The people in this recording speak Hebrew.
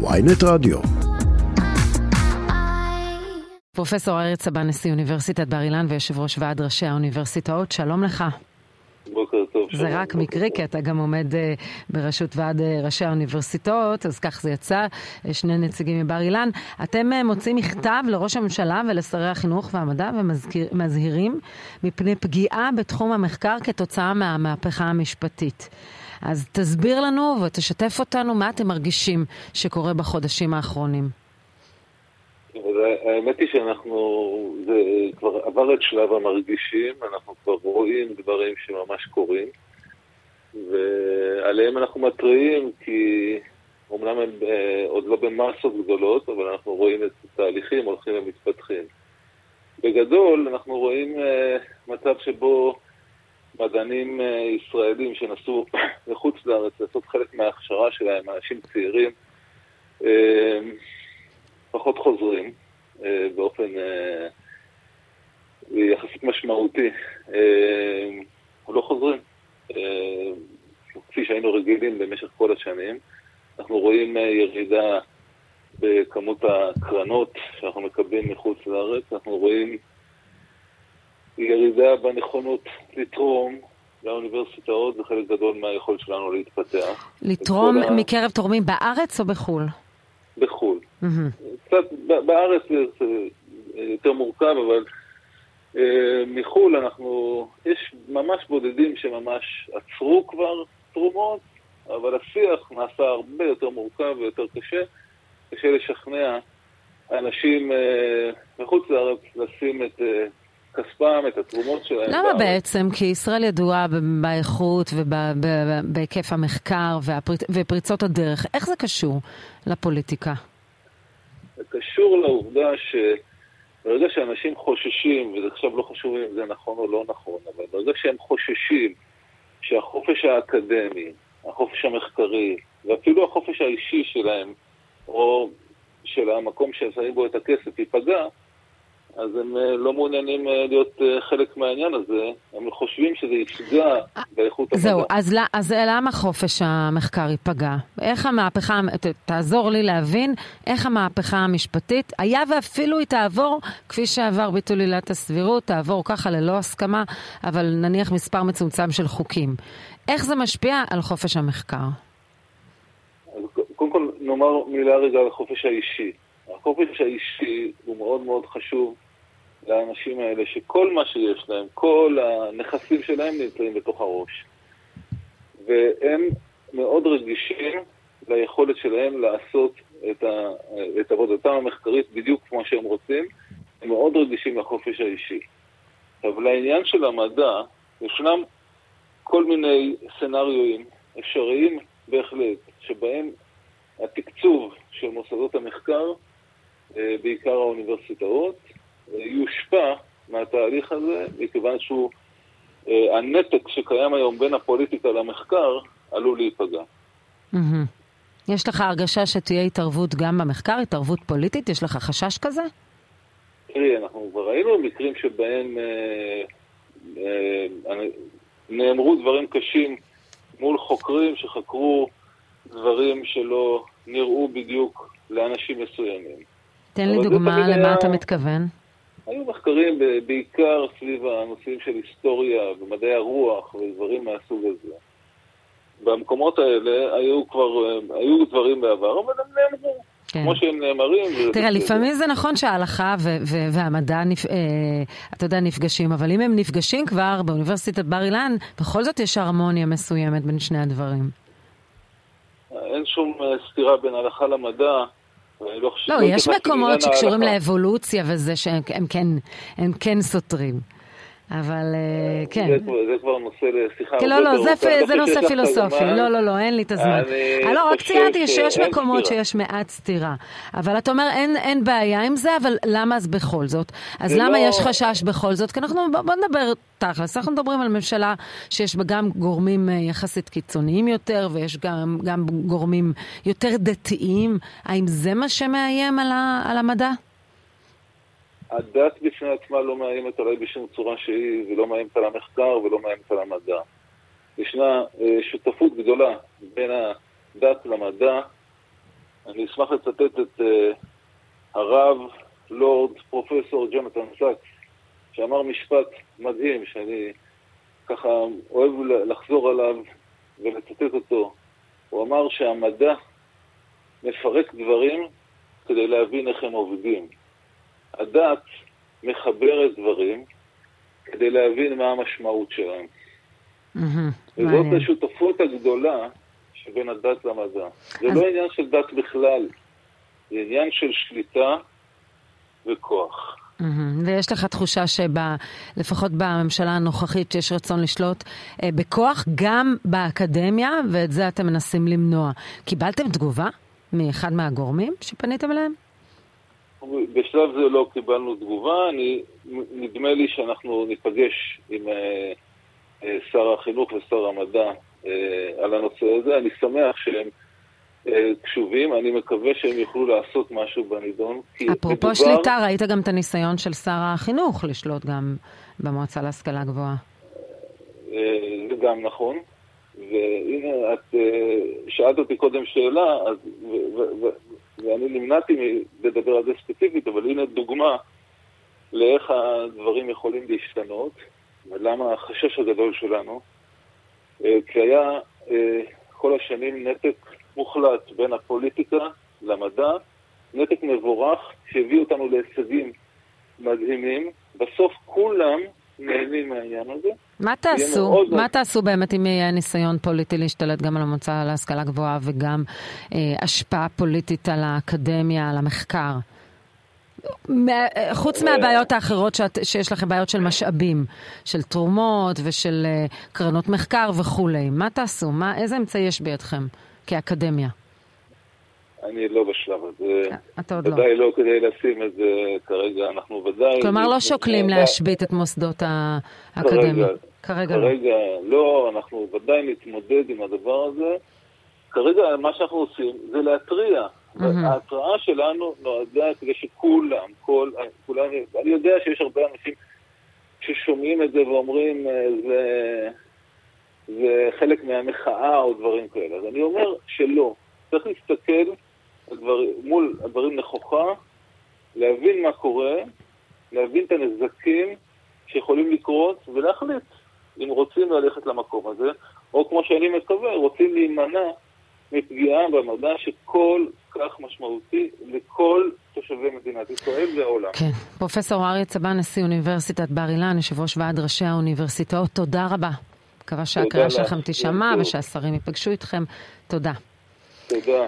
ויינט רדיו. פרופסור ארץ סבן, נשיא אוניברסיטת בר אילן ויושב ראש ועד ראשי האוניברסיטאות, שלום לך. בוקר טוב. זה רק מקרי, כי אתה גם עומד uh, בראשות ועד uh, ראשי האוניברסיטאות, אז כך זה יצא, uh, שני נציגים מבר אילן. אתם uh, מוצאים מכתב לראש הממשלה ולשרי החינוך והמדע ומזהירים מפני פגיעה בתחום המחקר כתוצאה מהמהפכה המשפטית. אז תסביר לנו ותשתף אותנו מה אתם מרגישים שקורה בחודשים האחרונים. האמת היא שאנחנו, זה כבר עבר את שלב המרגישים, אנחנו כבר רואים דברים שממש קורים, ועליהם אנחנו מתריעים כי אומנם הם אה, עוד לא במסות גדולות, אבל אנחנו רואים את התהליכים הולכים ומתפתחים. בגדול, אנחנו רואים אה, מצב שבו מדענים אה, ישראלים שנסעו לחוץ לארץ לעשות חלק מההכשרה שלהם, אנשים צעירים, פחות חוזרים אה, באופן אה, יחסית משמעותי. אה, לא חוזרים, כפי שהיינו רגילים במשך כל השנים. אנחנו רואים ירידה בכמות הקרנות שאנחנו מקבלים מחוץ לארץ, אנחנו רואים ירידה בנכונות לתרום לאוניברסיטאות, זה חלק גדול מהיכולת שלנו להתפתח. לתרום מקרב תורמים בארץ או בחו"ל? בחו"ל. קצת בארץ זה יותר מורכב, אבל אה, מחו"ל אנחנו, יש ממש בודדים שממש עצרו כבר תרומות, אבל השיח נעשה הרבה יותר מורכב ויותר קשה. קשה לשכנע אנשים אה, מחוץ לארץ לשים את אה, כספם, את התרומות שלהם. למה בארץ. בעצם? כי ישראל ידועה באיכות ובהיקף המחקר ופריצות הדרך. איך זה קשור לפוליטיקה? זה קשור לעובדה שברגע שאנשים חוששים, וזה עכשיו לא חשוב אם זה נכון או לא נכון, אבל ברגע שהם חוששים שהחופש האקדמי, החופש המחקרי, ואפילו החופש האישי שלהם, או של המקום שהם שמים בו את הכסף, ייפגע, אז הם אה, לא מעוניינים אה, להיות אה, חלק מהעניין הזה, הם חושבים שזה יפגע באיכות המדע. זהו, אז, אז למה חופש המחקר ייפגע? איך המהפכה, תעזור לי להבין איך המהפכה המשפטית, היה ואפילו היא תעבור, כפי שעבר ביטול עילת הסבירות, תעבור ככה ללא הסכמה, אבל נניח מספר מצומצם של חוקים. איך זה משפיע על חופש המחקר? קודם כל נאמר מילה רגע על החופש האישי. החופש האישי הוא מאוד מאוד חשוב לאנשים האלה, שכל מה שיש להם, כל הנכסים שלהם נמצאים בתוך הראש. והם מאוד רגישים ליכולת שלהם לעשות את, ה, את עבודתם המחקרית בדיוק כמו שהם רוצים, הם מאוד רגישים לחופש האישי. אבל לעניין של המדע, ישנם כל מיני סצנריואים אפשריים בהחלט, שבהם התקצוב של מוסדות המחקר, אה, בעיקר האוניברסיטאות, יושפע מהתהליך הזה, מכיוון שהוא, אה, הנתק שקיים היום בין הפוליטיקה למחקר עלול להיפגע. יש לך הרגשה שתהיה התערבות גם במחקר, התערבות פוליטית? יש לך חשש כזה? תראי, אנחנו כבר ראינו מקרים שבהם אה, אה, נאמרו דברים קשים מול חוקרים שחקרו דברים שלא נראו בדיוק לאנשים מסוימים. תן לי דוגמה למה היה... אתה מתכוון. היו מחקרים בעיקר סביב הנושאים של היסטוריה ומדעי הרוח ודברים מהסוג הזה. במקומות האלה היו כבר, היו דברים בעבר, אבל הם נאמרו. כן. כמו שהם נאמרים. תראה, לפעמים זה נכון שההלכה והמדע, נפ... אה, אתה יודע, נפגשים, אבל אם הם נפגשים כבר באוניברסיטת בר אילן, בכל זאת יש הרמוניה מסוימת בין שני הדברים. אין שום אה, סתירה בין הלכה למדע. לא, לא יש מקומות שקשורים לאבולוציה וזה שהם כן, הם כן סותרים. אבל אה, כן. זה כבר נושא לשיחה. כן, לא, לא, זה נושא פילוסופי. לא, לא, לא, אין לי את הזמן. אני לא, רק ציינתי שיש מקומות שיש מעט סתירה. אבל אתה אומר, אין בעיה עם זה, אבל למה אז בכל זאת? אז למה לא- יש חשש בכל זאת? כי אנחנו, בוא נדבר תכלס, אנחנו מדברים על ממשלה שיש בה גם גורמים אה, יחסית קיצוניים יותר, ויש גם גורמים יותר דתיים. האם זה מה שמאיים על המדע? הדת בפני עצמה לא מאיימת עליי בשום צורה שהיא, ולא מאיימת על המחקר ולא מאיימת על המדע. ישנה אה, שותפות גדולה בין הדת למדע. אני אשמח לצטט את אה, הרב לורד פרופסור ג'ונתן סאקס, שאמר משפט מדהים, שאני ככה אוהב לחזור עליו ולצטט אותו. הוא אמר שהמדע מפרק דברים כדי להבין איך הם עובדים. הדת מחברת דברים כדי להבין מה המשמעות שלהם. וזאת השותפות הגדולה שבין הדת למדע. זה לא עניין של דת בכלל, זה עניין של שליטה וכוח. ויש לך תחושה שלפחות בממשלה הנוכחית יש רצון לשלוט אה, בכוח גם באקדמיה, ואת זה אתם מנסים למנוע. קיבלתם תגובה מאחד מהגורמים שפניתם אליהם? בשלב זה לא קיבלנו תגובה, אני, נדמה לי שאנחנו ניפגש עם אה, אה, שר החינוך ושר המדע אה, על הנושא הזה. אני שמח שהם אה, קשובים, אני מקווה שהם יוכלו לעשות משהו בנידון. אפרופו מדובר... שליטה, ראית גם את הניסיון של שר החינוך לשלוט גם במועצה להשכלה גבוהה. אה, זה גם נכון. והנה, את אה, שאלת אותי קודם שאלה, אז, ו, ו, ו, ואני נמנעתי לדבר על זה ספציפית, אבל הנה דוגמה לאיך הדברים יכולים להשתנות, ולמה החשש הגדול שלנו. אה, כי היה אה, כל השנים נתק מוחלט בין הפוליטיקה למדע, נתק מבורך שהביא אותנו להישגים מדהימים. בסוף כולם נהנים מהעניין הזה. מה תעשו? מה תעשו באמת אם יהיה ניסיון פוליטי להשתלט גם על המוצא להשכלה גבוהה וגם אה, השפעה פוליטית על האקדמיה, על המחקר? חוץ מהבעיות האחרות שאת, שיש לכם, בעיות של משאבים, של תרומות ושל uh, קרנות מחקר וכולי, מה תעשו? מה, איזה אמצעי יש בידכם כאקדמיה? אני לא בשלב הזה. אה, אתה עוד לא. ודאי לא כדי לשים את זה כרגע, אנחנו ודאי... כלומר, לא שוקלים להשבית את מוסדות האקדמיה. כרגע לא. כרגע לא, אנחנו ודאי נתמודד עם הדבר הזה. כרגע מה שאנחנו עושים זה להתריע. ההתראה שלנו נועדה כדי שכולם, כל, כולם, אני יודע שיש הרבה אנשים ששומעים את זה ואומרים אה, זה, זה חלק מהמחאה או דברים כאלה. אז אני אומר שלא. צריך להסתכל הדבר, מול הדברים נכוחה, להבין מה קורה, להבין את הנזקים שיכולים לקרות ולהחליט אם רוצים ללכת למקום הזה, או כמו שאני מקווה, רוצים להימנע מפגיעה במדע שכל כך משמעותי לכל תושבי מדינת ישראל והעולם. כן. פרופסור אריה צבא, נשיא אוניברסיטת בר אילן, יושב ראש ועד ראשי האוניברסיטאות, תודה רבה. מקווה שהקריאה שלכם תישמע ושהשרים ייפגשו איתכם. תודה. תודה.